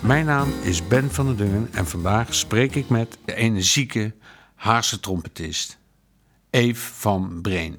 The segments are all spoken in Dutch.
Mijn naam is Ben van der Dungen en vandaag spreek ik met de energieke Haarse trompetist Eve van Breen.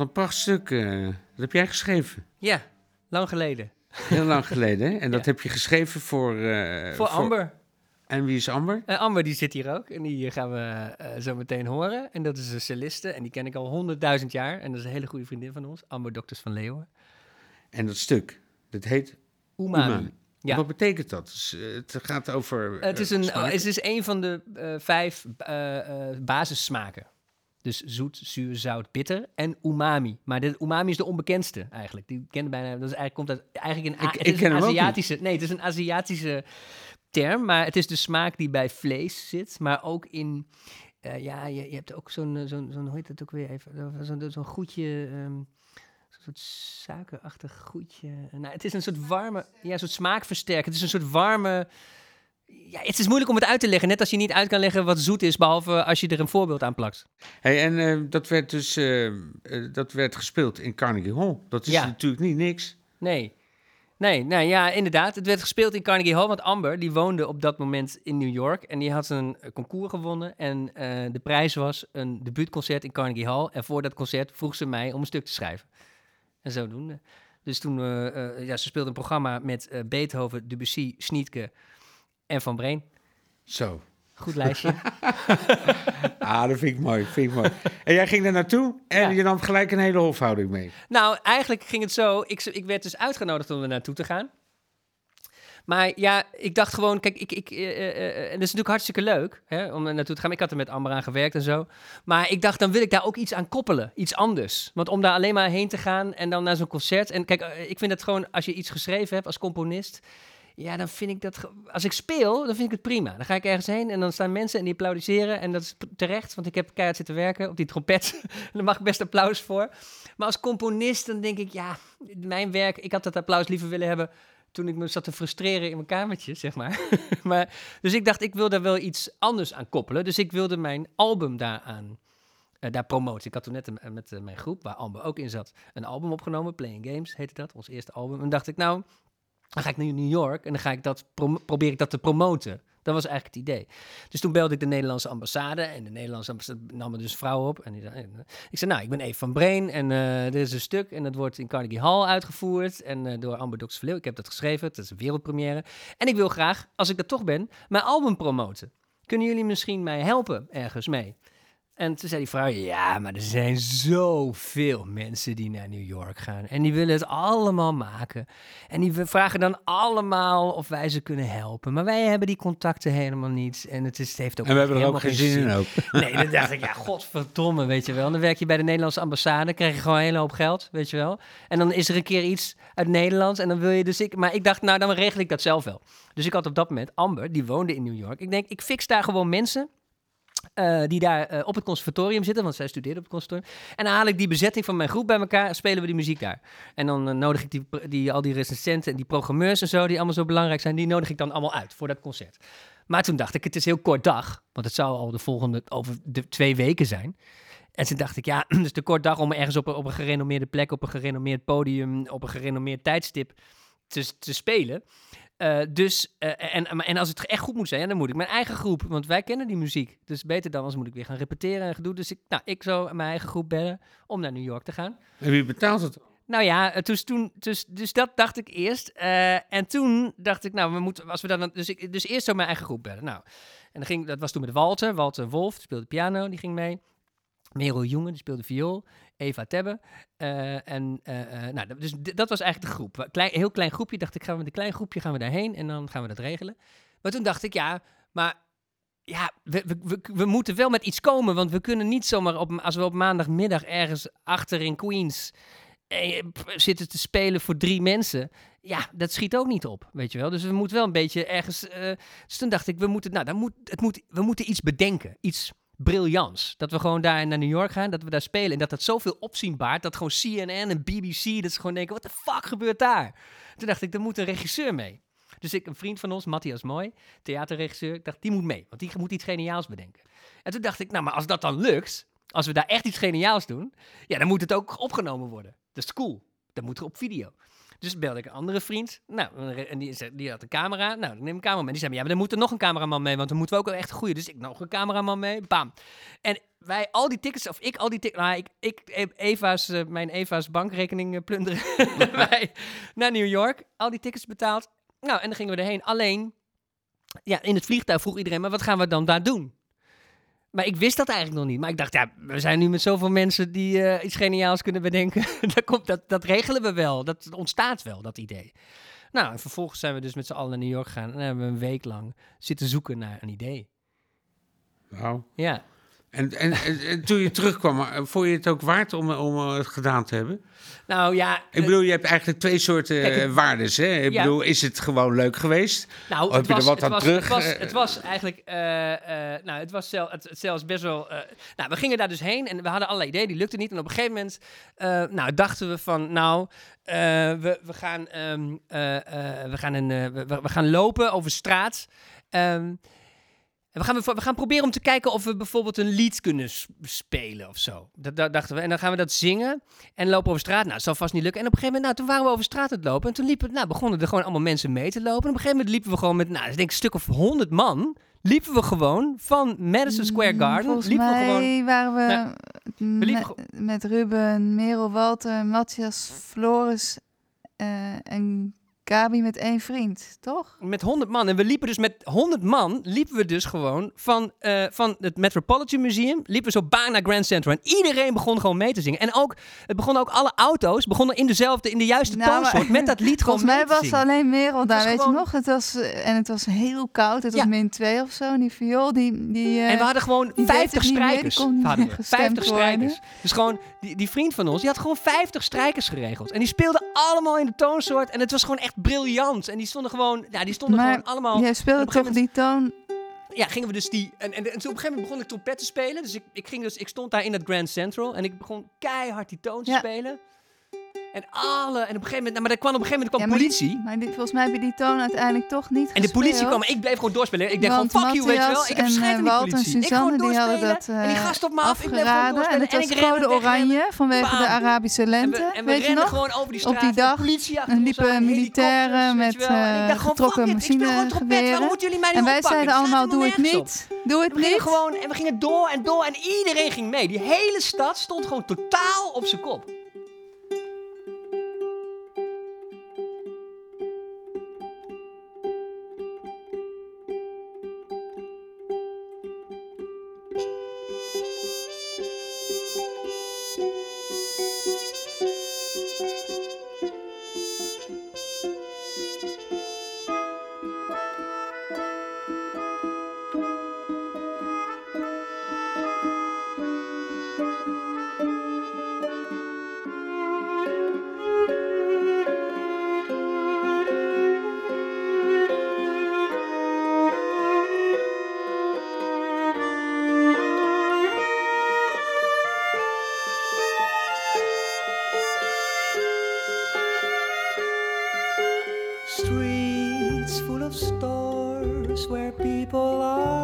Wat een prachtstuk. eh dat heb jij geschreven. Ja, lang geleden. Heel lang geleden. hè? En dat heb je geschreven voor... eh, Voor Amber. En wie is Amber? Eh, Amber die zit hier ook en die gaan we zo meteen horen. En dat is een celliste en die ken ik al honderdduizend jaar. En dat is een hele goede vriendin van ons, Amber Dokters van Leeuwen. En dat stuk, dat heet Umami. Umami. Ja. Wat betekent dat? Dus, het gaat over... Het is, een, het is een van de vijf basissmaken. Dus zoet, zuur, zout, bitter en umami. Maar de umami is de onbekendste eigenlijk. Die kennen bijna. Dat is eigenlijk komt uit eigenlijk een, Ik- het is een. Aziatische. Nee, het is een Aziatische term, maar het is de smaak die bij vlees zit, maar ook in. eh, ja, je, je hebt ook zo'n, eh, zo'n, zo'n, hoe heet het ook weer even? Zo'n, zo'n goedje, ehm, zo'n soort suikerachtig goedje. Nou, het is een soort warme, ja, een soort smaakversterker. Het is een soort warme. Ja, het is moeilijk om het uit te leggen. Net als je niet uit kan leggen wat zoet is, behalve als je er een voorbeeld aan plakt. Hey, en eh, dat werd dus eh, eh, dat werd gespeeld in Carnegie Hall. Dat is Ja. natuurlijk niet niks. Nee. Nee, nee, ja, inderdaad. Het werd gespeeld in Carnegie Hall, want Amber, die woonde op dat moment in New York. En die had een concours gewonnen. En de prijs was een debuutconcert in Carnegie Hall. En voor dat concert vroeg ze mij om een stuk te schrijven. En zodoende. Dus toen, ja, ze speelde een programma met Beethoven, Debussy, Schnietke en Van Breen. Zo. Goed lijstje. Ah, dat vind ik mooi. Vind ik mooi. En jij ging daar naartoe en Ja. je nam gelijk een hele hofhouding mee. Nou, eigenlijk ging het zo. Ik, ik werd dus uitgenodigd om er naartoe te gaan. Maar ja, ik dacht gewoon, kijk, ik, ik, eh, eh, eh, en dat is natuurlijk hartstikke leuk hè, om er naartoe te gaan. Ik had er met Amber aan gewerkt en zo. Maar ik dacht, dan wil ik daar ook iets aan koppelen. Iets anders. Want om daar alleen maar heen te gaan en dan naar zo'n concert. En kijk, ik vind het gewoon, als je iets geschreven hebt als componist. Ja, dan vind ik dat. Als ik speel, dan vind ik het prima. Dan ga ik ergens heen en dan staan mensen en die applaudisseren. En dat is terecht, want ik heb keihard zitten werken op die trompet. Daar mag ik best applaus voor. Maar als componist, dan denk ik, ja, mijn werk, ik had dat applaus liever willen hebben toen ik me zat te frustreren in mijn kamertje, zeg maar. maar dus ik dacht, ik wil daar wel iets anders aan koppelen. Dus ik wilde mijn album daaraan eh, daar promoten. Ik had toen net een- met eh, mijn groep, waar Amber ook in zat, een album opgenomen. Playing Games heette dat, ons eerste album. En dacht ik, nou, dan ga ik naar New York en dan ga ik dat probeer ik dat te promoten. Dat was eigenlijk het idee. Dus toen belde ik de Nederlandse ambassade. En de Nederlandse ambassade nam er dus vrouw op. En die eh, ik zei, nou, ik ben Eve van Breen. En eh dit is een stuk. En dat wordt in Carnegie Hall uitgevoerd. En eh, door Amber Dox. Ik heb dat geschreven. Het is een wereldpremière. En ik wil graag, als ik er toch ben, mijn album promoten. Kunnen jullie misschien mij helpen ergens mee? En toen zei die vrouw, ja, maar er zijn zoveel mensen die naar New York gaan. En die willen het allemaal maken. En die vragen dan allemaal of wij ze kunnen helpen. Maar wij hebben die contacten helemaal niet. En het, is, het heeft ook En we hebben er helemaal ook geen zin in ook. Nee, dan dacht ik, ja, godverdomme, weet je wel. Dan werk je bij de Nederlandse ambassade, krijg je gewoon een hele hoop geld, weet je wel. En dan is er een keer iets uit Nederland en dan wil je dus ik... Maar ik dacht, nou, dan regel ik dat zelf wel. Dus ik had op dat moment Amber, die woonde in New York. Ik denk, ik fix daar gewoon mensen... eh, die daar eh, op het conservatorium zitten, want zij studeerde op het conservatorium. En dan haal ik die bezetting van mijn groep bij elkaar en spelen we die muziek daar. En dan eh, nodig ik die, die, al die recensenten en die programmeurs en zo, die allemaal zo belangrijk zijn, die nodig ik dan allemaal uit voor dat concert. Maar toen dacht ik, het is heel kort dag, want het zou al de volgende, over de twee weken zijn. En toen dacht ik, ja, het is te kort dag om ergens op een, op een gerenommeerde plek, op een gerenommeerd podium, op een gerenommeerd tijdstip te, te spelen. Eh, dus, eh, en, en als het echt goed moet zijn, ja, dan moet ik mijn eigen groep, want wij kennen die muziek. Dus beter dan, anders moet ik weer gaan repeteren en gedoe. Dus ik, nou, ik zou mijn eigen groep bellen om naar New York te gaan. En wie betaalt het? Nou ja, dus, toen, dus, dus dat dacht ik eerst. Eh, en toen dacht ik, nou, we moeten, als we dan, dus, ik, dus eerst zo mijn eigen groep bellen. Nou, en dan ging, dat was toen met Walter, Walter Wolf, die speelde piano, die ging mee. Merel Jongen, die speelde viool. Eva Tebbe. Eh, en, eh, eh, nou, dus dat was eigenlijk de groep. Klein, heel klein groepje, dacht ik, gaan we met een klein groepje gaan we daarheen en dan gaan we dat regelen. Maar toen dacht ik, ja, maar ja, we, we, we, moeten wel met iets komen, want we kunnen niet zomaar op, als we op maandagmiddag ergens achter in Queens zitten te spelen voor drie mensen. Ja, dat schiet ook niet op, weet je wel. Dus we moeten wel een beetje ergens. dus toen dacht ik, we moeten, nou, dan moet, het moet, we moeten iets bedenken, iets briljants. Dat we gewoon daar naar New York gaan, dat we daar spelen en dat dat zoveel opzien baart, dat gewoon CNN en BBC, dat ze gewoon denken, wat de fuck gebeurt daar? Toen dacht ik, er moet een regisseur mee. Dus ik, een vriend van ons, Matthias Mooi, theaterregisseur, ik dacht, die moet mee, want die moet iets geniaals bedenken. En toen dacht ik, nou, maar als dat dan lukt, als we daar echt iets geniaals doen, ja, dan moet het ook opgenomen worden. Dat is cool. Dat moet er op video. Dus belde ik een andere vriend. Nou, en die, zei- die had een camera. Nou, ik neem een cameraman. Die zei, ja, maar dan moet er nog een cameraman mee, want dan moeten we ook wel echt een goede. Dus ik nog een cameraman mee. Bam. En wij al die tickets, of ik al die tickets, nou, ik, ik Eva's, eh, mijn Eva's bankrekening eh, plunderen. wij naar New York, al die tickets betaald. Nou, en dan gingen we erheen. Alleen, ja, in het vliegtuig vroeg iedereen, maar wat gaan we dan daar doen? Maar ik wist dat eigenlijk nog niet. Maar ik dacht, ja, we zijn nu met zoveel mensen die eh, iets geniaals kunnen bedenken. dat, komt, dat, dat regelen we wel. Dat ontstaat wel, dat idee. Nou, en vervolgens zijn we dus met z'n allen naar New York gegaan. En hebben we een week lang zitten zoeken naar een idee. Nou. Ja. En, en, en, en toen je terugkwam, eh, vond je het ook waard om, om eh, het gedaan te hebben? Nou ja, Ik eh, bedoel, je hebt eigenlijk twee soorten Kijk, het- waardes. Hè? Ik Ja. bedoel, is het gewoon leuk geweest? Nou, Of heb je er wat het aan was, terug? Het was, het was eigenlijk, nou, het was het, zelfs best wel. nou, we gingen daar dus heen en we hadden allerlei ideeën, die lukte niet. En op een gegeven moment, nou, dachten we van, nou, we, we gaan, ehm, eh, eh, we gaan een, we, we gaan lopen over straat. Ehm, en we gaan, we gaan proberen om te kijken of we bijvoorbeeld een lied kunnen spelen of zo. Dat, dat dachten we. En dan gaan we dat zingen en lopen over straat. Nou, dat zal vast niet lukken. En op een gegeven moment, nou, toen waren we over straat aan het lopen. En toen liepen, nou, begonnen er gewoon allemaal mensen mee te lopen. En op een gegeven moment liepen we gewoon met, nou, ik denk een stuk of honderd man. Liepen we gewoon van Madison Square Garden. Volgens liepen mij we gewoon. waren we, liepen met Ruben, Merel, Walter, Matthias, Floris eh, en Gabi met één vriend, toch? Met 100 man. En we liepen dus met 100 man, liepen we dus gewoon van, eh, van het Metropolitan Museum, liepen we zo baan naar Grand Central. En iedereen begon gewoon mee te zingen. En ook, het begon ook alle auto's, begonnen in dezelfde, in de juiste Nou, maar- toonsoort, met dat lied gewoon Volgens mij was zingen. alleen Merel daar, weet gewoon- je nog? Het was, eh, en het was heel koud, het Ja. was min 2 of zo. En die viool, die... die eh, En we hadden gewoon die 50 deed het niet meer, die strijkers. kon niet hadden meer we. gestemd 50 worden. strijkers. Dus gewoon, die, die vriend van ons, die had gewoon 50 strijkers geregeld. En die speelden allemaal in de toonsoort. En het was gewoon echt briljant. En die stonden gewoon, ja, die stonden Maar gewoon allemaal... Jij speelde toch die toon... ja, gingen we dus die. En, en, en toen op een gegeven moment begon ik trompet te spelen. Dus ik, ik, ging dus, ik stond daar in dat Grand Central. En ik begon keihard die toon te Ja. spelen. En alle... En op een gegeven moment... Nou, maar er kwam op een gegeven moment kwam Ja, maar die- politie. Maar die- volgens mij hebben die toon uiteindelijk toch niet En de politie kwam, ik bleef gewoon doorspelen. Ik dacht Want gewoon, fuck you, weet je wel. Ik heb en, schijt eh, aan die Walt en politie. Suzanne, die hadden dat En die eh, gast op me afgeraden. En het was code rende. oranje vanwege de. Arabische En lente. we, en we weet je nog? gewoon over die Op straat. die dag En liepen militairen met je. En eh, getrokken machinegeweren. moeten jullie mij niet En wij zeiden allemaal, doe het op. niet. Doe het niet. en we gingen door en door en iedereen ging mee. Die hele stad stond gewoon totaal op zijn kop. alive.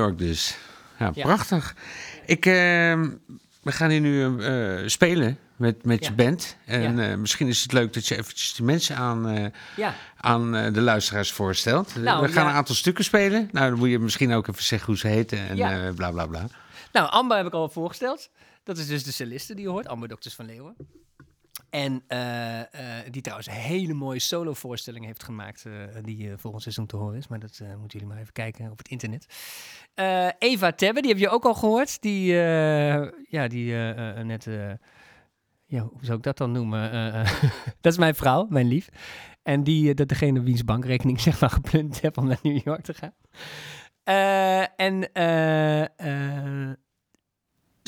York dus. Ja, Ja. prachtig. Ik, ehm, we gaan hier nu eh, spelen met, met je band. En Ja. eh, misschien is het leuk dat je eventjes de mensen aan, eh, Ja, aan de luisteraars voorstelt. Nou, we gaan een aantal stukken spelen. Nou, dan moet je misschien ook even zeggen hoe ze heten en bla bla bla. Nou, Amber heb ik al voorgesteld. Dat is dus de celliste die je hoort, Amber Dokters van Leeuwen. En eh, eh, die trouwens een hele mooie solo-voorstelling heeft gemaakt, eh, die volgend seizoen te horen is. Maar dat moeten jullie maar even kijken op het internet. Eva Tebbe, die heb je ook al gehoord. Die, ja, die net, ja, hoe zou ik dat dan noemen? Dat is mijn vrouw, mijn lief. En die, dat degene wiens bankrekening zeg maar gepland heb om naar New York te gaan. En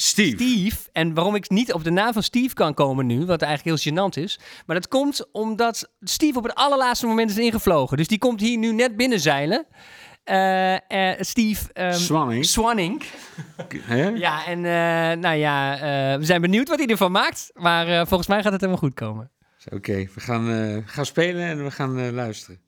Steve. Steve. En waarom ik niet op de naam van Steve kan komen nu, wat eigenlijk heel gênant is. Maar dat komt omdat Steve op het allerlaatste moment is ingevlogen. Dus die komt hier nu net binnenzeilen. Eh eh Steve ehm, Swanning. Swanning. Ja, en eh, nou ja, we zijn benieuwd wat hij ervan maakt. Maar volgens mij gaat het helemaal goed komen. Oké, we gaan, gaan spelen en we gaan luisteren.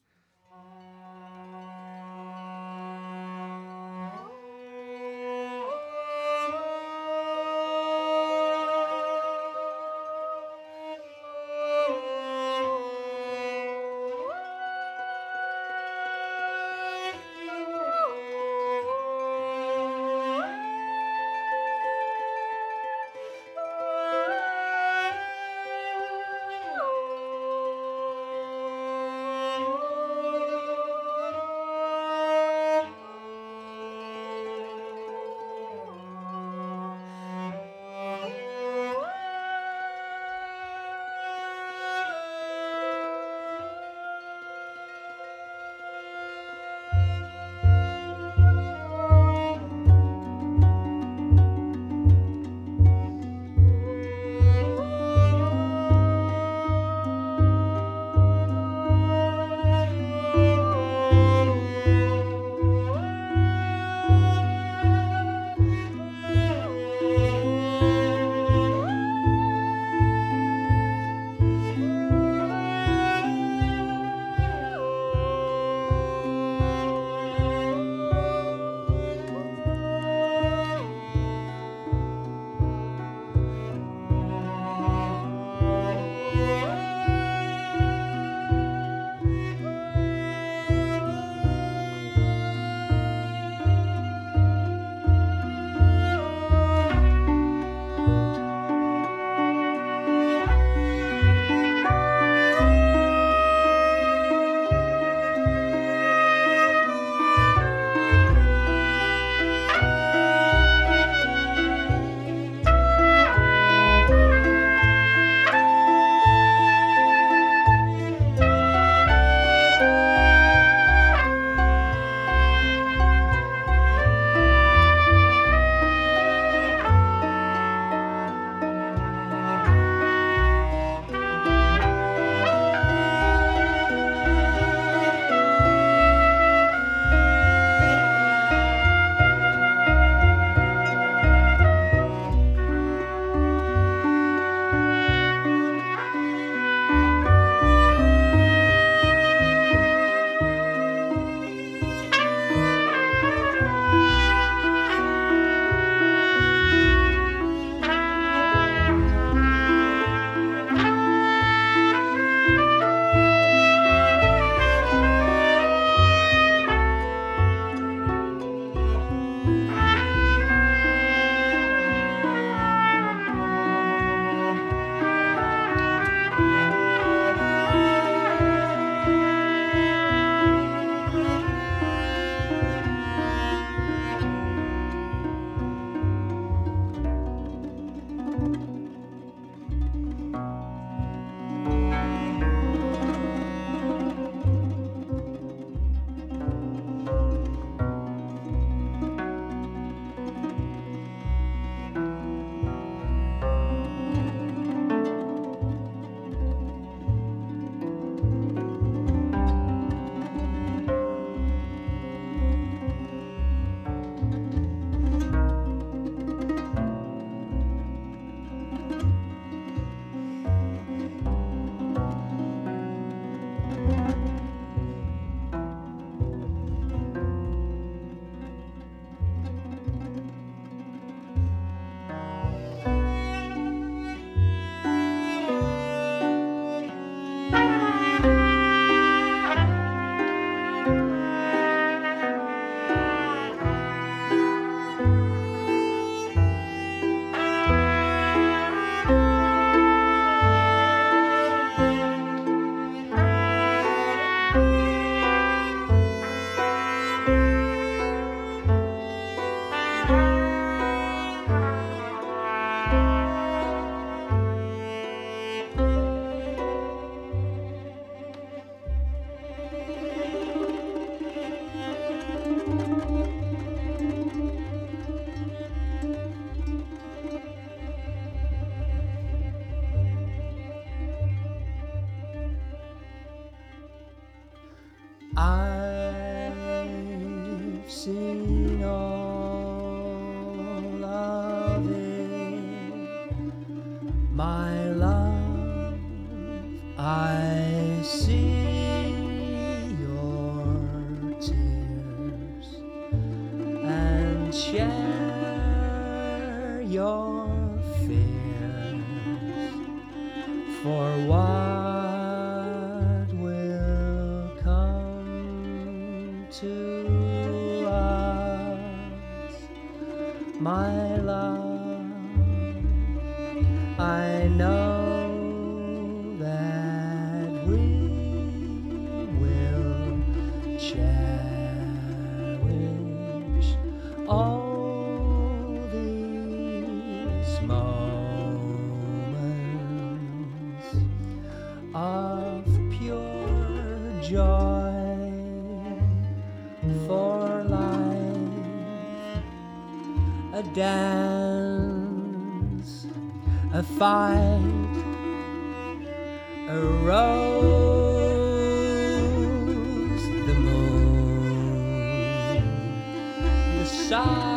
The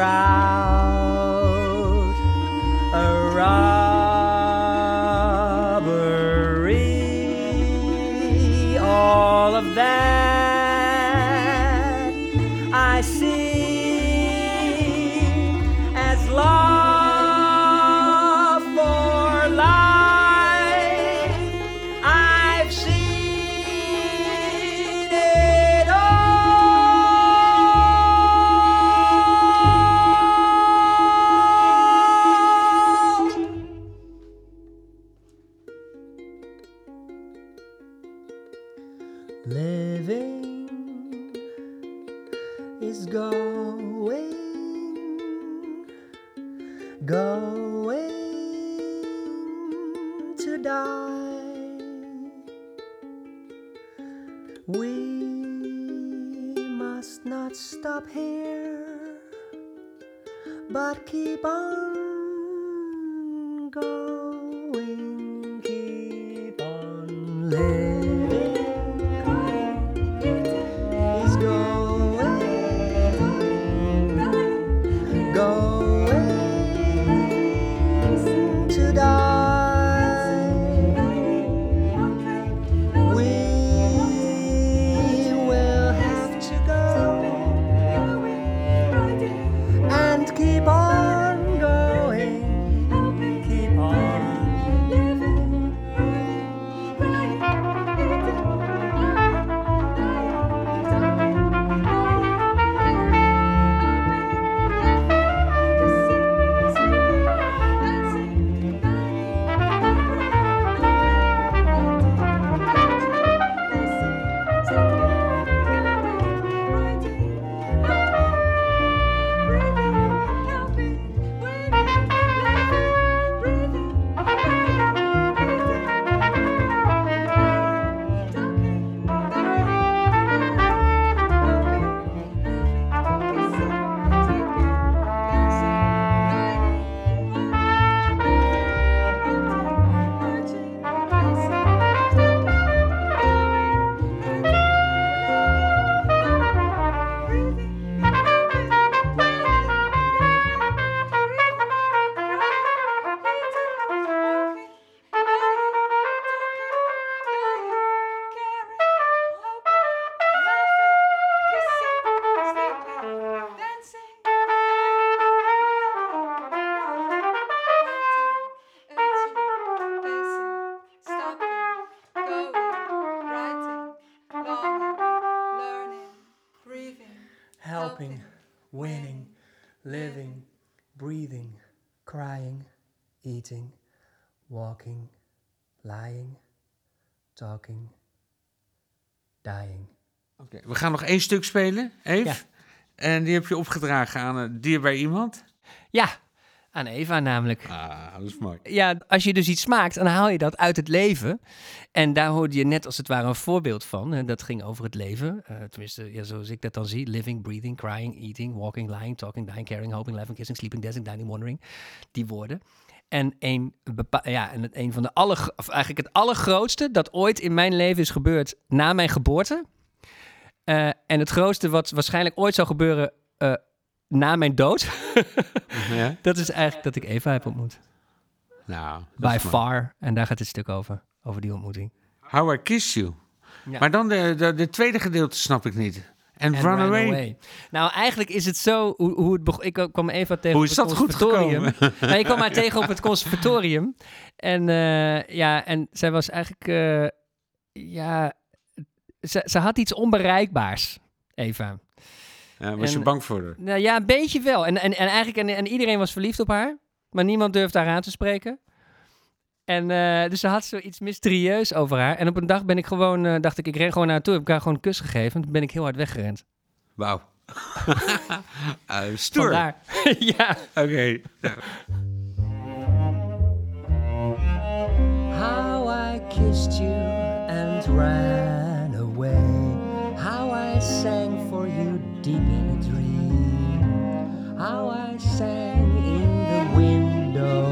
a keep on going, keep on living. Winning, living, breathing, crying, eating, walking, lying, talking, dying. Oké, We gaan nog één stuk spelen, Eve. Ja. En die heb je opgedragen aan een dierbaar iemand. Ja, aan Eva namelijk. Ah, dat is mooi. Ja, als je dus iets maakt, dan haal je dat uit het leven. En daar hoorde je net als het ware een voorbeeld van. En dat ging over het leven. Eh, tenminste, ja, zoals ik dat dan zie. Living, breathing, crying, eating, walking, lying, talking, dying, caring, hoping, laughing, kissing, sleeping, dancing, dining, wandering. Die woorden. En een, bepa- ja, en het, een van de aller, of eigenlijk het allergrootste dat ooit in mijn leven is gebeurd na mijn geboorte. Eh, en het grootste wat waarschijnlijk ooit zou gebeuren eh, na mijn dood. Ja? dat is eigenlijk dat ik Eva heb ontmoet. Nou, By far. En daar gaat het stuk over. Over die ontmoeting. How I Kissed You. Ja. Maar dan de, de, de tweede gedeelte snap ik niet. En Run Away. Nou, eigenlijk is het zo hoe, hoe het begon. Ik kwam Eva tegen Hoe op is het dat goed conservatorium. nou, ik kwam haar tegen op het conservatorium. En eh, ja, en zij was eigenlijk... eh, ja, ze, ze had iets onbereikbaars, Eva. Ja, was je bang voor haar? Nou ja, een beetje wel. En, en, en eigenlijk, en, en iedereen was verliefd op haar. Maar niemand durfde haar aan te spreken. En eh, dus ze had zoiets mysterieus over haar. En op een dag ben ik gewoon, eh, dacht ik, ik ren gewoon naar haar toe. Heb ik haar gewoon een kus gegeven. En toen ben ik heel hard weggerend. Wauw. Eh, stoer. Oké. Vandaar. ja. How I kissed you and ran away. How I sang for you deep in a dream. How I sang in the window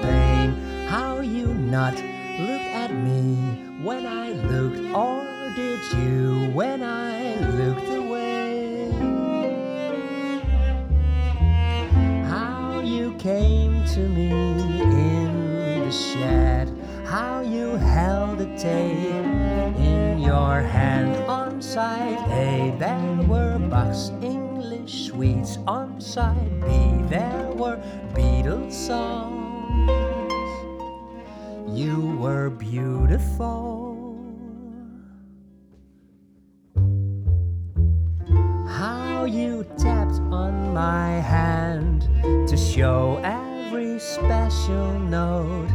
pane. How you not looked at me when I looked, or did you when I looked away? How you came to me in the shed, how you held a tape in your hand. On side A, English sweets On side B, there were Beatles songs. You were beautiful. How you tapped on my hand to show every special note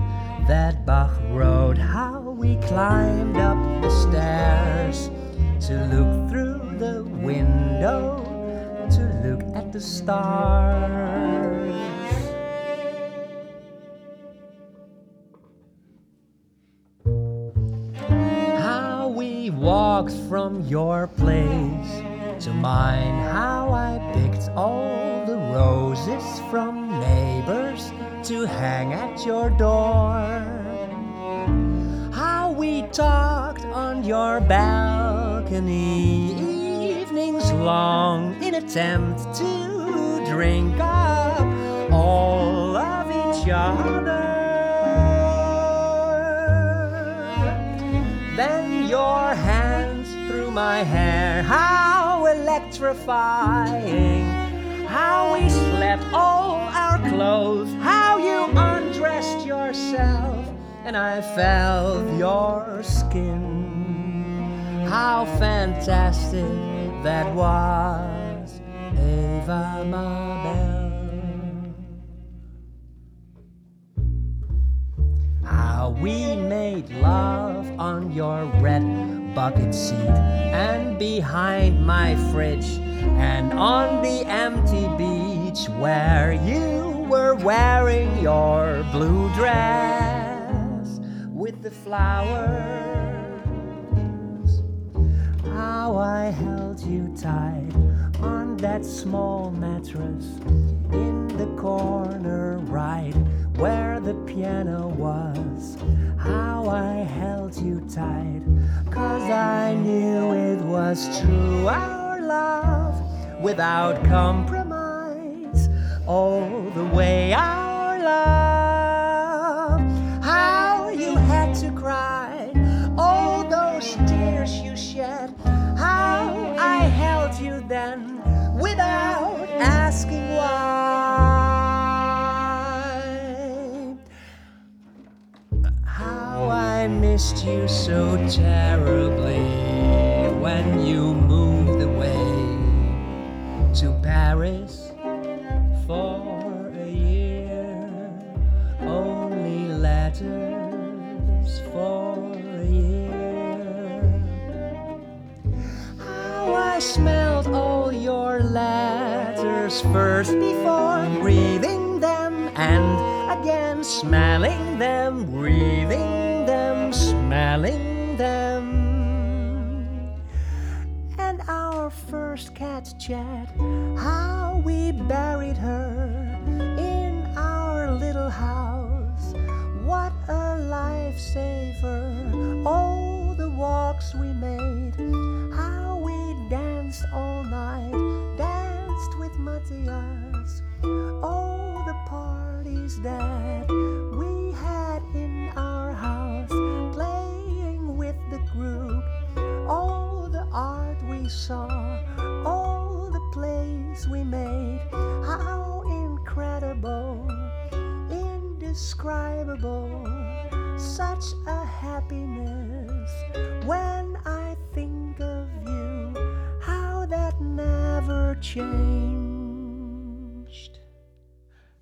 that Bach wrote. How we climbed up the stairs to look through window to look at the stars. How we walked from your place to mine. How I picked all the roses from neighbors to hang at your door. How we talked on your balcony long in attempt to drink up all of each other. Then your hands through my hair, how electrifying. How we slept all our clothes, how you undressed yourself, and I felt your skin. How fantastic that was, Eva Mabel. How ah, we made love on your red bucket seat and behind my fridge and on the empty beach where you were wearing your blue dress with the flowers. How I held you tight on that small mattress in the corner right where the piano was. How I held you tight, cause I knew it was true, our love without compromise. All the way our love, then without asking why. How I missed you so terribly when you moved away. to Paris for a year. Only letters for smelled all your letters first before breathing them and again smelling them, breathing them, smelling them. And our first cat chat, how we buried her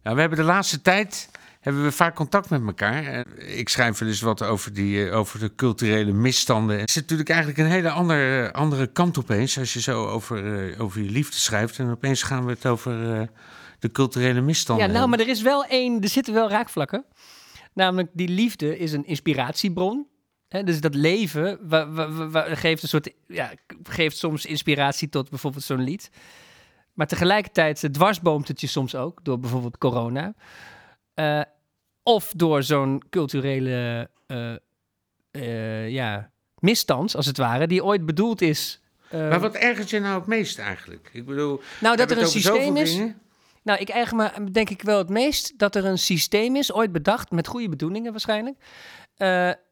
Nou, we hebben de laatste tijd hebben we vaak contact met elkaar. Eh, Ik schrijf wel eens wat over, die, eh, over de culturele misstanden. Het is natuurlijk eigenlijk een hele andere, andere kant opeens... als je zo over, eh, over je liefde schrijft. En opeens gaan we het over eh, de culturele misstanden Ja, nou, maar er is wel één, er zitten wel raakvlakken. Namelijk, die liefde is een inspiratiebron. Hè, dus dat leven wa- wa- wa- wa- geeft, een soort, ja, geeft soms inspiratie tot bijvoorbeeld zo'n lied. Maar tegelijkertijd dwarsboomt het je soms ook door bijvoorbeeld corona. Eh, of door zo'n culturele eh, ja, misstand, als het ware, die ooit bedoeld is. Maar wat ergert je nou het meest eigenlijk? Ik bedoel, nou, dat er een systeem is. dingen? Nou, ik erger me denk ik wel het meest dat er een systeem is, ooit bedacht, met goede bedoelingen waarschijnlijk,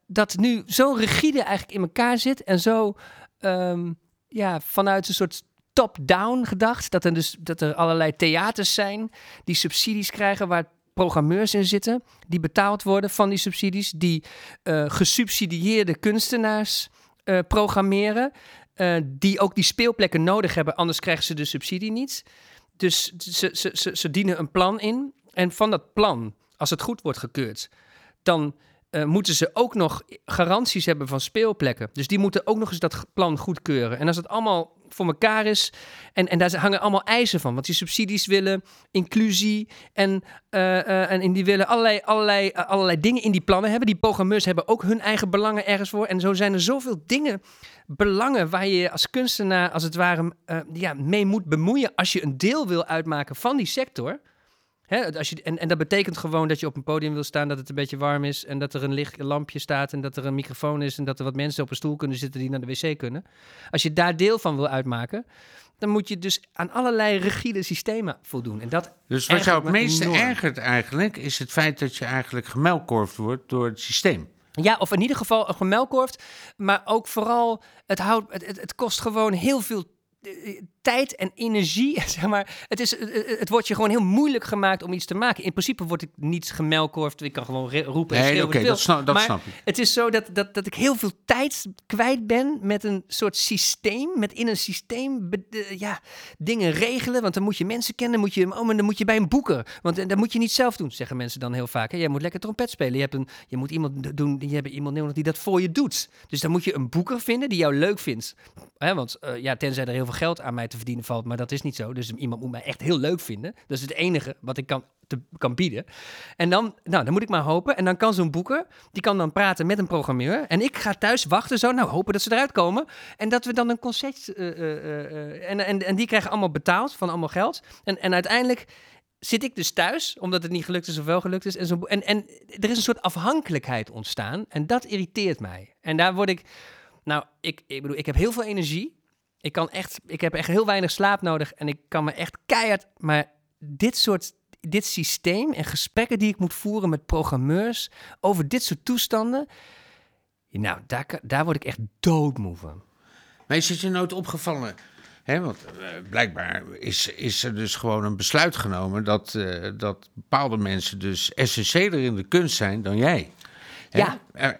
dat nu zo rigide eigenlijk in elkaar zit en zo ehm, ja, vanuit een soort top-down gedacht, dat er dus dat er allerlei theaters zijn die subsidies krijgen waar programmeurs in zitten, die betaald worden van die subsidies, die eh, gesubsidieerde kunstenaars eh, programmeren, eh, die ook die speelplekken nodig hebben, anders krijgen ze de subsidie niet. Dus ze, ze, ze, ze dienen een plan in. En van dat plan, als het goed wordt gekeurd, dan eh, moeten ze ook nog garanties hebben van speelplekken. Dus die moeten ook nog eens dat plan goedkeuren. En als het allemaal voor elkaar is, en, en daar hangen allemaal eisen van. Want die subsidies willen inclusie en, eh, eh, en, die willen allerlei, allerlei, allerlei dingen in die plannen hebben. Die programmeurs hebben ook hun eigen belangen ergens voor. En zo zijn er zoveel dingen, belangen waar je als kunstenaar als het ware ja, mee moet bemoeien als je een deel wil uitmaken van die sector. Hè, als je, en, en dat betekent gewoon dat je op een podium wil staan, dat het een beetje warm is en dat er een licht lampje staat en dat er een microfoon is en dat er wat mensen op een stoel kunnen zitten die naar de wc kunnen. Als je daar deel van wil uitmaken, dan moet je dus aan allerlei rigide systemen voldoen. En dat Dus wat jou het me meeste enorm. ergert eigenlijk... is het feit dat je eigenlijk gemelkorfd wordt door het systeem. Ja, of in ieder geval gemelkorfd. Maar ook vooral, het, houdt, het, het, het kost gewoon heel veel eh, tijd en energie. Zeg maar. het, is, eh, eh, het wordt je gewoon heel moeilijk gemaakt om iets te maken. In principe word ik niet gemelkorfd. Ik kan gewoon roepen en Nee, oké, dat snap- dat maar snap ik. Het is zo dat, dat, dat ik heel veel tijd kwijt ben met een soort systeem. Met in een systeem ja, dingen regelen. Want dan moet je mensen kennen. Moet je, oh, dan moet je bij een boeker. Want eh, dat moet je niet zelf doen, zeggen mensen dan heel vaak. Hè? Jij moet lekker trompet spelen. Je, hebt een, je moet iemand doen, je hebt iemand nodig die dat voor je doet. Dus dan moet je een boeker vinden die jou leuk vindt. Hè? Want ja, tenzij er heel veel geld aan mij te verdienen valt. Maar dat is niet zo. Dus iemand moet mij echt heel leuk vinden. Dat is het enige wat ik kan, te, kan bieden. En dan, nou, dan moet ik maar hopen. En dan kan zo'n boeker, die kan dan praten met een programmeur. En ik ga thuis wachten zo. Nou, hopen dat ze eruit komen. En dat we dan een concert... eh, eh, eh, en, en, en die krijgen allemaal betaald van allemaal geld. En, en uiteindelijk zit ik dus thuis, omdat het niet gelukt is of wel gelukt is. En, zo, en, en er is een soort afhankelijkheid ontstaan. En dat irriteert mij. En daar word ik... Nou, ik, ik bedoel, ik heb heel veel energie. Ik kan echt, ik heb echt heel weinig slaap nodig en ik kan me echt keihard. Maar dit soort, dit systeem en gesprekken die ik moet voeren met programmeurs over dit soort toestanden. Nou, daar, daar word ik echt doodmoe van. Maar is het je nooit opgevallen? Hè, want eh, blijkbaar is, is er dus gewoon een besluit genomen dat, eh, dat bepaalde mensen dus essentiëler in de kunst zijn dan jij. Ja. Eh, eh,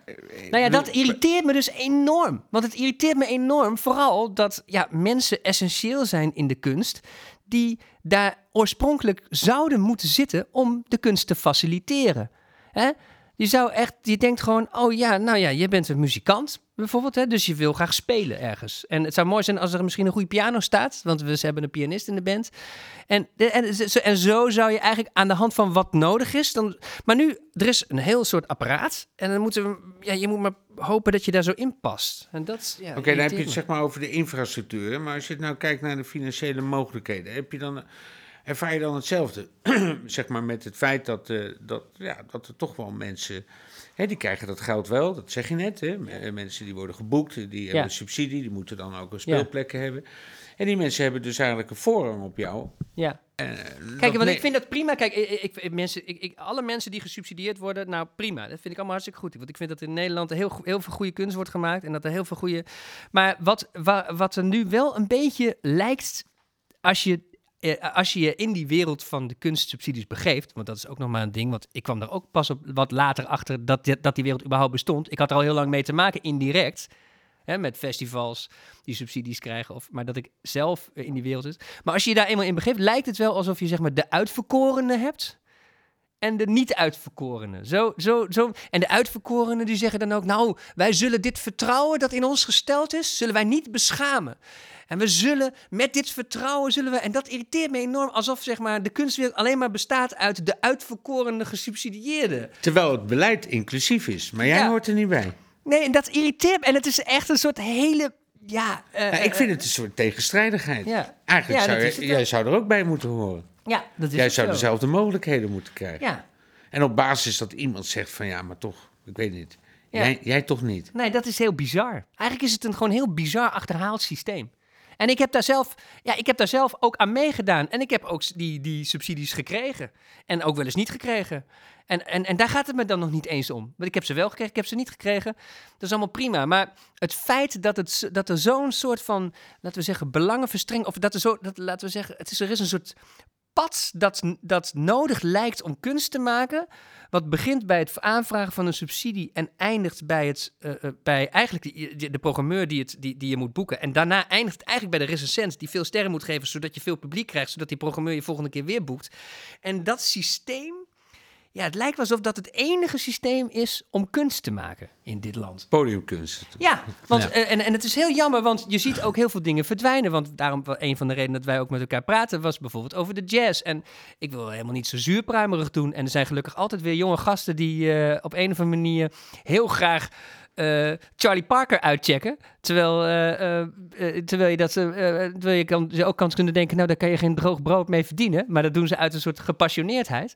Nou ja, dat irriteert me dus enorm. Want het irriteert me enorm, vooral dat ja, mensen essentieel zijn in de kunst die daar oorspronkelijk zouden moeten zitten om de kunst te faciliteren. Hè? Je zou echt, je denkt gewoon, oh ja, nou ja, je bent een muzikant bijvoorbeeld, hè, dus je wil graag spelen ergens. En het zou mooi zijn als er misschien een goede piano staat, want we hebben een pianist in de band. En, en, zo- en zo zou je eigenlijk aan de hand van wat nodig is, dan, maar nu, er is een heel soort apparaat en dan moeten we, ja, je moet maar hopen dat je daar zo in past. En dat, ja, Oké, dan heb je het me. zeg maar over de infrastructuur. Maar als je het nou kijkt naar de financiële mogelijkheden, heb je dan, ervaar je dan hetzelfde? zeg maar met het feit dat, eh, dat, ja, dat er toch wel mensen. Hè, die krijgen dat geld wel, dat zeg je net. Hè? M- Mensen die worden geboekt, die hebben subsidie, die moeten dan ook een speelplekken hebben. En die mensen hebben dus eigenlijk een voorrang op jou. Ja. Eh, Kijk, want ik vind dat prima. Kijk, ik, mensen, ik, ik, alle mensen die gesubsidieerd worden, nou prima. Dat vind ik allemaal hartstikke goed. Want ik vind dat in Nederland heel, heel veel goede kunst wordt gemaakt. En dat er heel veel goede. Maar wat, wa- wat er nu wel een beetje lijkt. Als je, eh, als je je in die wereld van de kunstsubsidies begeeft. Want dat is ook nog maar een ding. Want ik kwam er ook pas op wat later achter dat, die- dat die wereld überhaupt bestond. Ik had er al heel lang mee te maken, indirect. Hè, met festivals die subsidies krijgen. Of, maar dat ik zelf eh, in die wereld zit. Maar als je je daar eenmaal in begeeft, lijkt het wel alsof je zeg maar de uitverkorenen hebt. En de niet-uitverkorenen. Zo, zo, zo. En de uitverkorenen die zeggen dan ook... nou, wij zullen dit vertrouwen dat in ons gesteld is... zullen wij niet beschamen. En we zullen met dit vertrouwen... zullen we, en dat irriteert me enorm... alsof zeg maar, de kunstwereld alleen maar bestaat... uit de uitverkorene gesubsidieerden. Terwijl het beleid inclusief is, maar jij Ja. hoort er niet bij. Nee, en dat irriteert me. En het is echt een soort hele... Ja, eh, ik vind het een soort tegenstrijdigheid. Ja. Eigenlijk Ja, zou je, jij zou er ook bij moeten horen. Ja, dat is Jij zou zo. dezelfde mogelijkheden moeten krijgen. Ja, En op basis dat iemand zegt van ja, maar toch, ik weet niet. Ja. Jij, jij toch niet. Nee, dat is heel bizar. Eigenlijk is het een gewoon heel bizar achterhaald systeem. En ik heb daar zelf, ja, ik heb daar zelf ook aan meegedaan. En ik heb ook die, die subsidies gekregen. En ook wel eens niet gekregen. En, en, en daar gaat het me dan nog niet eens om. Want ik heb ze wel gekregen, ik heb ze niet gekregen. Dat is allemaal prima. Maar het feit dat, het, dat er zo'n soort van, laten we zeggen, belangenverstreng... of dat er zo, dat, laten we zeggen, het is, er is een soort pad dat, dat nodig lijkt om kunst te maken... wat begint bij het aanvragen van een subsidie... en eindigt bij, het, eh, eh, bij eigenlijk de, de programmeur die, het, die, die je moet boeken. En daarna eindigt eigenlijk bij de recensent... die veel sterren moet geven, zodat je veel publiek krijgt... zodat die programmeur je volgende keer weer boekt. En dat systeem... Ja, het lijkt wel alsof dat het enige systeem is om kunst te maken in dit land. Podiumkunst. Ja, want, Ja. eh, en, en het is heel jammer, want je ziet ook heel veel dingen verdwijnen. Want daarom, een van de redenen dat wij ook met elkaar praten, was bijvoorbeeld over de jazz. En ik wil helemaal niet zo zuurpruimerig doen. En er zijn gelukkig altijd weer jonge gasten die eh, op een of andere manier heel graag eh, Charlie Parker uitchecken. Terwijl, terwijl je dat terwijl je kan, je ook kans kunnen denken, nou daar kan je geen droog brood mee verdienen. Maar dat doen ze uit een soort gepassioneerdheid.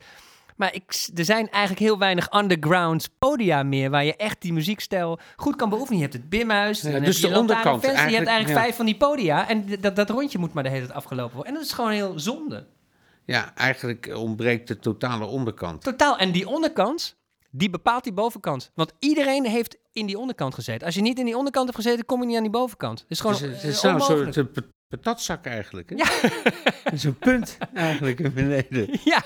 Maar ik, er zijn eigenlijk heel weinig underground podia meer waar je echt die muziekstijl goed kan beoefenen. Je hebt het Bimhuis, Ja, dus de onderkant Lantaarnfans, Je hebt eigenlijk, ja. vijf van die podia en dat, dat rondje moet maar de hele tijd afgelopen worden. En dat is gewoon heel zonde. Ja, eigenlijk ontbreekt de totale onderkant. Totaal. En die onderkant, die bepaalt die bovenkant. Want iedereen heeft in die onderkant gezeten. Als je niet in die onderkant hebt gezeten, kom je niet aan die bovenkant. Het is gewoon Dus het is een soort pat- patatzak eigenlijk. Hè? Ja. Zo'n punt eigenlijk in beneden. Ja,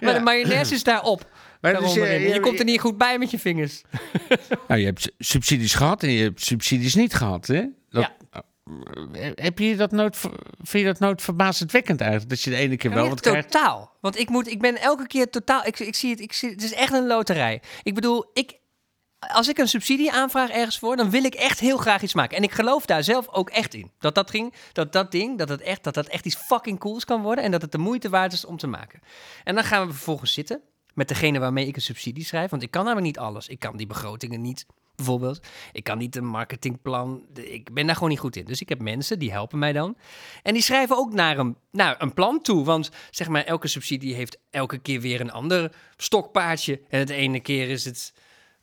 maar Ja. de mayonaise is daarop. Maar dus, eh, je je- komt er niet goed bij met je vingers. Nou, je hebt su- subsidies gehad en je hebt subsidies niet gehad. Hè? Dat, Eh, Heb je dat nooit, vind je dat nooit verbazendwekkend eigenlijk? Dat je de ene keer wel Ja, wat krijgt? totaal. Want ik, moet, ik ben elke keer totaal. Ik, ik zie het, ik zie, het is echt een loterij. Ik bedoel, ik, als ik een subsidie aanvraag ergens voor, dan wil ik echt heel graag iets maken. En ik geloof daar zelf ook echt in. Dat dat, ging, dat, dat ding, dat, het echt, dat dat echt iets fucking cools kan worden. En dat het de moeite waard is om te maken. En dan gaan we vervolgens zitten met degene waarmee ik een subsidie schrijf. Want ik kan namelijk niet alles. Ik kan die begrotingen niet, bijvoorbeeld. Ik kan niet een marketingplan. Ik ben daar gewoon niet goed in. Dus ik heb mensen die helpen mij dan. En die schrijven ook naar een, naar een plan toe. Want zeg maar, elke subsidie heeft elke keer weer een ander stokpaardje. En het ene keer is het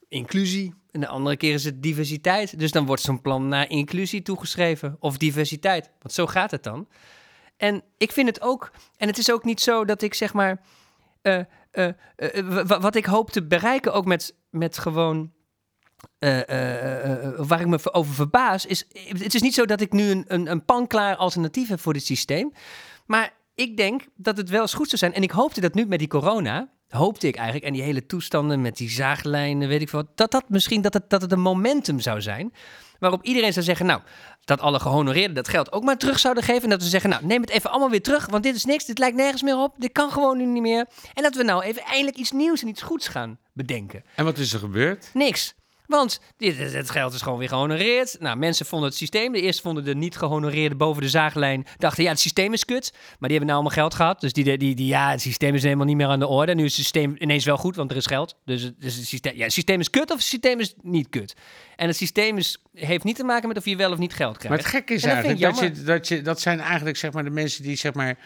inclusie. En de andere keer is het diversiteit. Dus dan wordt zo'n plan naar inclusie toegeschreven. Of diversiteit. Want zo gaat het dan. En ik vind het ook. En het is ook niet zo dat ik zeg maar. Eh, eh, eh, wat ik hoop te bereiken, ook met, met gewoon. waar ik me ver- over verbaas, is. Het is niet zo dat ik nu een, een, een panklaar alternatief heb voor dit systeem. Maar ik denk dat het wel eens goed zou zijn. En ik hoopte dat nu met die corona. Hoopte ik eigenlijk, en die hele toestanden met die zaaglijnen, weet ik wat, dat dat misschien dat het, dat het een momentum zou zijn. Waarop iedereen zou zeggen, nou, dat alle gehonoreerden dat geld ook maar terug zouden geven. En dat we zeggen, nou, neem het even allemaal weer terug, want dit is niks, dit lijkt nergens meer op, dit kan gewoon nu niet meer. En dat we nou even eindelijk iets nieuws en iets goeds gaan bedenken. En wat is er gebeurd? Niks. Want dit, het geld is gewoon weer gehonoreerd. Nou, mensen vonden het systeem. De eerste vonden de niet gehonoreerde boven de zaaglijn. Dachten, ja, het systeem is kut. Maar die hebben nou allemaal geld gehad. Dus die, die, die, ja, het systeem is helemaal niet meer aan de orde. Nu is het systeem ineens wel goed, want er is geld. Dus, het- dus het, systeem, ja, het systeem is kut of het systeem is niet kut. En het systeem is, heeft niet te maken met of je wel of niet geld krijgt. Maar het gekke is dat eigenlijk dat, je, dat, je, dat zijn eigenlijk zeg maar de mensen die zeg maar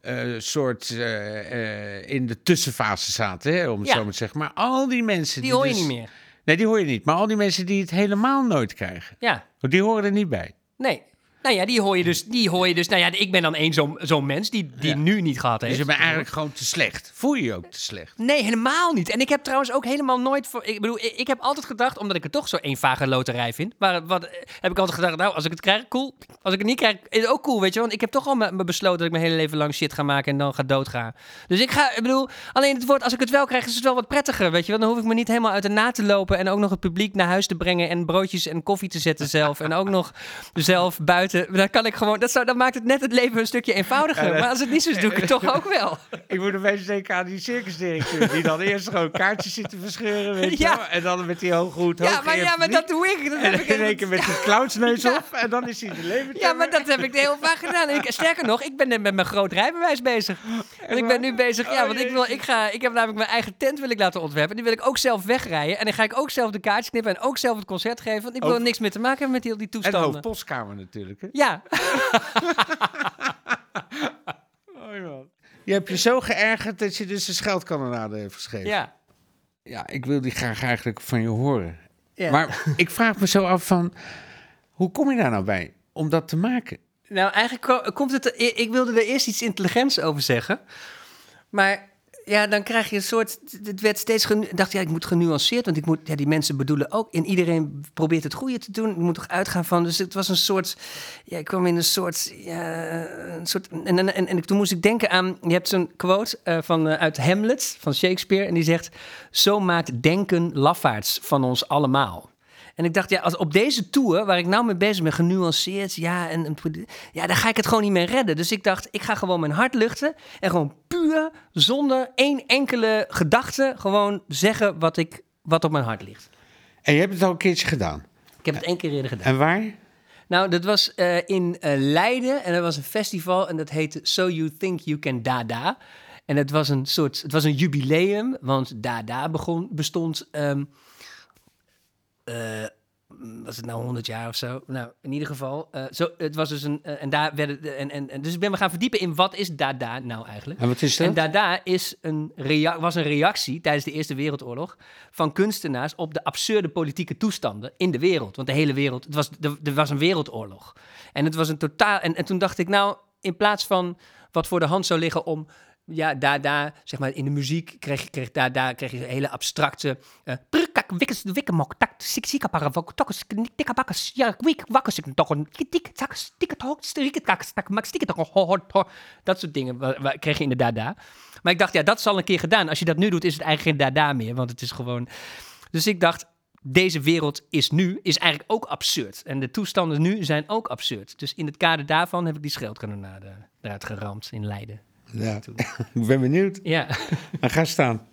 eh soort eh, eh, in de tussenfase zaten, hè, om het Ja. zo maar te zeggen. Maar al die mensen Die hoor je dus- niet meer. Nee, die hoor je niet. Maar al die mensen die het helemaal nooit krijgen, Ja, die horen er niet bij. nee. Nou ja, die hoor je dus. Die hoor je dus nou ja, ik ben dan één zo'n zo'n mens die, die Ja. nu niet gehad heeft. Dus je bent eigenlijk gewoon te slecht. Voel je je ook te slecht? Nee, helemaal niet. En ik heb trouwens ook helemaal nooit voor. Ik bedoel, ik, ik heb altijd gedacht, omdat ik het toch zo eenvage loterij vind. Maar wat eh, heb ik altijd gedacht, nou, als ik het krijg, cool. Als ik het niet krijg, is het ook cool, weet je. Want ik heb toch al me, me besloten dat ik mijn hele leven lang shit ga maken en dan ga doodgaan. Dus ik ga, ik bedoel, alleen het woord, als ik het wel krijg, is het wel wat prettiger, weet je. Want dan hoef ik me niet helemaal uit de na te lopen en ook nog het publiek naar huis te brengen en broodjes en koffie te zetten zelf. en ook nog zelf buiten. Dan kan ik gewoon, dat, zou, dat maakt het net het leven een stukje eenvoudiger. Maar als het niet zo is, doe ik het toch ook wel. Ik moet opeens denken aan die circusdirecteur... die dan eerst gewoon kaartjes zit te verscheuren, weet je Ja. wel. En dan met die hoge hoed, Ja, maar, ja, maar dat doe ik. Dat heb En ik in één keer met die clownsneus op. En dan is hij de leven. Ja, maar dat heb ik heel vaak gedaan. En ik, sterker nog, ik ben net met mijn groot rijbewijs bezig. Want ik ben nu bezig, ja, want ik, wil, ik, ga, ik heb namelijk mijn eigen tent wil ik laten ontwerpen. Die wil ik ook zelf wegrijden. En dan ga ik ook zelf de kaartjes knippen en ook zelf het concert geven. Want ik wil er niks meer te maken hebben met die, die En de toestanden. hoofdpostkamer natuurlijk. Ja, Je hebt je zo geërgerd dat je dus een scheldkanonade heeft geschreven. ja. Ja, ik wil die graag eigenlijk van je horen. ja. Maar ik vraag me zo af van... Hoe kom je daar nou bij om dat te maken? Nou, eigenlijk ko- komt het... Ik ik wilde er eerst iets intelligents over zeggen. Maar ja, dan krijg je een soort... Het werd steeds... genu- dacht, ja, ik moet genuanceerd... Want ik moet, ja, die mensen bedoelen ook... En iedereen probeert het goede te doen. Ik moet toch uitgaan van... Dus het was een soort... Ja, ik kwam in een soort... Een soort en, en, en, en toen moest ik denken aan... Je hebt zo'n quote eh, van, eh, uit Hamlet van Shakespeare. En die zegt... Zo maakt denken lafaards van ons allemaal. En ik dacht, ja, als op deze tour, waar ik nou mee bezig ben, genuanceerd, ja, en, en- ja, dan ga ik het gewoon niet meer redden. Dus ik dacht, ik ga gewoon mijn hart luchten en gewoon puur, zonder één enkele gedachte, gewoon zeggen wat, ik, wat op mijn hart ligt. En je hebt het al een keertje gedaan. Ik heb het één keer eerder gedaan. En waar? Nou, dat was eh, in eh, Leiden en dat was een festival en dat heette So You Think You Can Dada. En het was een soort, het was een jubileum, want Dada begon, bestond, ehm, eh, was het nou 100 jaar of zo? Nou, in ieder geval, eh, zo, het was dus een, eh, en daar werden, de- en, en, en, dus ik ben me gaan verdiepen in wat is Dada nou eigenlijk. En wat is En dat? Dada is een was een reactie tijdens de Eerste Wereldoorlog van kunstenaars op de absurde politieke toestanden in de wereld. Want de hele wereld, het was, er, er was een wereldoorlog. En het was een totaal. En, en toen dacht ik, nou, in plaats van wat voor de hand zou liggen om. Ja, Dada, zeg maar in de muziek kreeg je, kreeg, Dada, kreeg je hele abstracte. eh, wikkes, wikkemok, tak, sik, sikapara, wok, tokkes, tikkabakkes, ja, wakkes, ik toch een tik, tak, stikke, toch, stikke, tak, stak, mak, stikke, ho, ho. Dat soort dingen kreeg je in de Dada. Maar ik dacht, ja, dat is al een keer gedaan. Als je dat nu doet, is het eigenlijk geen Dada meer, want het is gewoon. Dus ik dacht, deze wereld is nu, is eigenlijk ook absurd. En de toestanden nu zijn ook absurd. Dus in het kader daarvan heb ik die scheldkanonade eruit geramd in Leiden. Ja. ik ben benieuwd. Ja. Ga staan.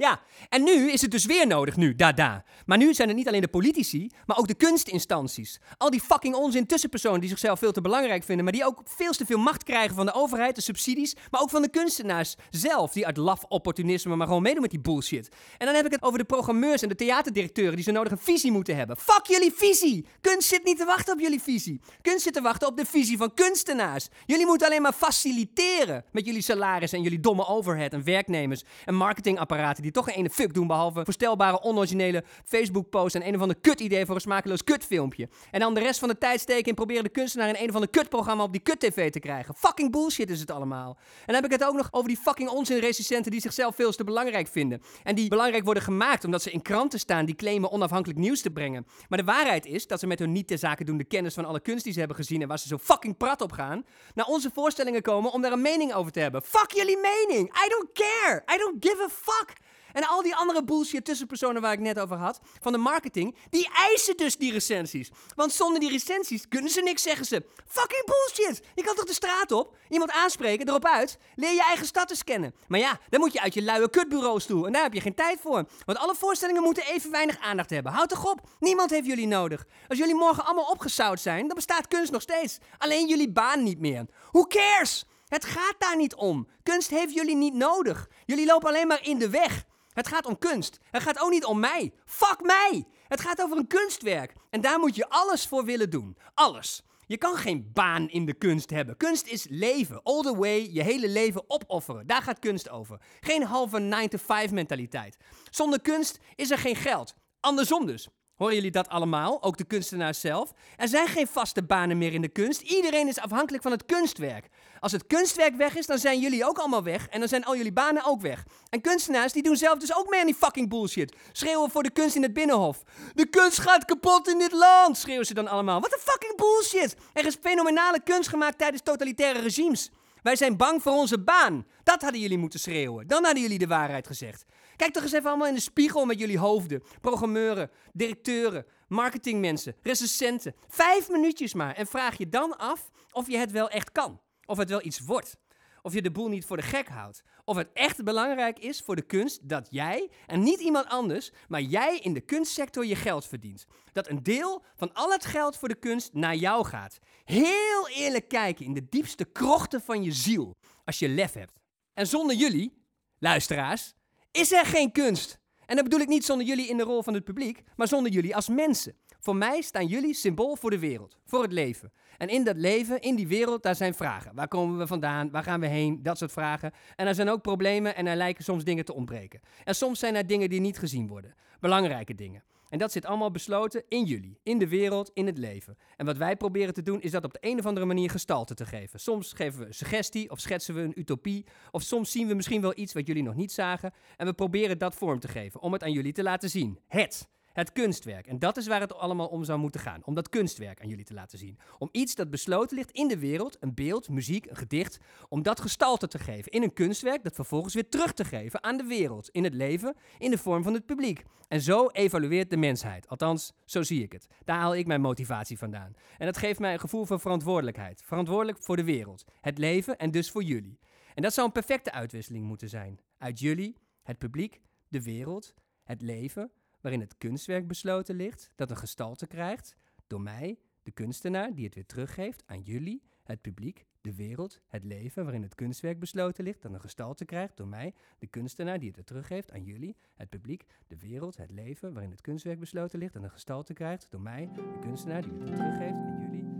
Ja, en nu is het dus weer nodig, nu, dada. Maar nu zijn het niet alleen de politici, maar ook de kunstinstanties. Al die fucking onzin tussenpersonen die zichzelf veel te belangrijk vinden, maar die ook veel te veel macht krijgen van de overheid, de subsidies, maar ook van de kunstenaars zelf, die uit laf opportunisme maar gewoon meedoen met die bullshit. En dan heb ik het over de programmeurs en de theaterdirecteuren die zo nodig een visie moeten hebben. Fuck jullie visie! Kunst zit niet te wachten op jullie visie. Kunst zit te wachten op de visie van kunstenaars. Jullie moeten alleen maar faciliteren met jullie salaris en jullie domme overhead en werknemers en marketingapparaten die toch geen ene fuck doen behalve voorstelbare, onoriginele Facebook-posts en een of ander kut-idee voor een smakeloos kutfilmpje. En dan de rest van de tijd steken in proberen de kunstenaar in een of ander kutprogramma op die kut-tv te krijgen. Fucking bullshit is het allemaal. En dan heb ik het ook nog over die fucking onzinrecensenten die zichzelf veel te belangrijk vinden. En die belangrijk worden gemaakt omdat ze in kranten staan die claimen onafhankelijk nieuws te brengen. Maar de waarheid is dat ze met hun niet ter zake doende kennis van alle kunst die ze hebben gezien en waar ze zo fucking prat op gaan, naar onze voorstellingen komen om daar een mening over te hebben. Fuck jullie mening! I don't care! I don't give a fuck! En al die andere bullshit tussenpersonen waar ik net over had, van de marketing, die eisen dus die recensies. Want zonder die recensies kunnen ze niks, zeggen ze. Fucking bullshit! Je kan toch de straat op, iemand aanspreken, erop uit, leer je eigen stad te scannen. Maar ja, dan moet je uit je luie kutbureaus toe en daar heb je geen tijd voor. Want alle voorstellingen moeten even weinig aandacht hebben. Houd toch op, niemand heeft jullie nodig. Als jullie morgen allemaal opgezout zijn, dan bestaat kunst nog steeds. Alleen jullie baan niet meer. Who cares? Het gaat daar niet om. Kunst heeft jullie niet nodig. Jullie lopen alleen maar in de weg. Het gaat om kunst. Het gaat ook niet om mij. Fuck mij! Het gaat over een kunstwerk. En daar moet je alles voor willen doen. Alles. Je kan geen baan in de kunst hebben. Kunst is leven. All the way, je hele leven opofferen. Daar gaat kunst over. Geen halve 9-to-5 mentaliteit. Zonder kunst is er geen geld. Andersom dus. Horen jullie dat allemaal? Ook de kunstenaars zelf? Er zijn geen vaste banen meer in de kunst. Iedereen is afhankelijk van het kunstwerk. Als het kunstwerk weg is, dan zijn jullie ook allemaal weg. En dan zijn al jullie banen ook weg. En kunstenaars die doen zelf dus ook mee aan die fucking bullshit. Schreeuwen voor de kunst in het binnenhof. De kunst gaat kapot in dit land, schreeuwen ze dan allemaal. Wat een fucking bullshit. Er is fenomenale kunst gemaakt tijdens totalitaire regimes. Wij zijn bang voor onze baan. Dat hadden jullie moeten schreeuwen. Dan hadden jullie de waarheid gezegd. Kijk toch eens even allemaal in de spiegel met jullie hoofden. Programmeuren, directeuren, marketingmensen, recensenten. Vijf minuutjes maar. En vraag je dan af of je het wel echt kan. Of het wel iets wordt. Of je de boel niet voor de gek houdt. Of het echt belangrijk is voor de kunst dat jij, en niet iemand anders, maar jij in de kunstsector je geld verdient. Dat een deel van al het geld voor de kunst naar jou gaat. Heel eerlijk kijken in de diepste krochten van je ziel. Als je lef hebt. En zonder jullie, luisteraars, is er geen kunst. En dat bedoel ik niet zonder jullie in de rol van het publiek, maar zonder jullie als mensen. Voor mij staan jullie symbool voor de wereld, voor het leven. En in dat leven, in die wereld, daar zijn vragen. Waar komen we vandaan? Waar gaan we heen? Dat soort vragen. En er zijn ook problemen en er lijken soms dingen te ontbreken. En soms zijn er dingen die niet gezien worden. Belangrijke dingen. En dat zit allemaal besloten in jullie, in de wereld, in het leven. En wat wij proberen te doen is dat op de een of andere manier gestalte te geven. Soms geven we een suggestie of schetsen we een utopie. Of soms zien we misschien wel iets wat jullie nog niet zagen. En we proberen dat vorm te geven, om het aan jullie te laten zien. Het. Het kunstwerk. En dat is waar het allemaal om zou moeten gaan. Om dat kunstwerk aan jullie te laten zien. Om iets dat besloten ligt in de wereld, een beeld, muziek, een gedicht, om dat gestalte te geven in een kunstwerk dat vervolgens weer terug te geven aan de wereld, in het leven, in de vorm van het publiek. En zo evalueert de mensheid. Althans, zo zie ik het. Daar haal ik mijn motivatie vandaan. En dat geeft mij een gevoel van verantwoordelijkheid. Verantwoordelijk voor de wereld, het leven en dus voor jullie. En dat zou een perfecte uitwisseling moeten zijn. Uit jullie, het publiek, de wereld, het leven waarin het kunstwerk besloten ligt, dat een gestalte krijgt door mij, de kunstenaar, die het weer teruggeeft aan jullie, het publiek, de wereld, het leven, waarin het kunstwerk besloten ligt, dat een gestalte krijgt door mij, de kunstenaar, die het weer teruggeeft aan jullie, het publiek, de wereld, het leven, waarin het kunstwerk besloten ligt, dat een gestalte krijgt door mij, de kunstenaar, die het weer teruggeeft aan jullie.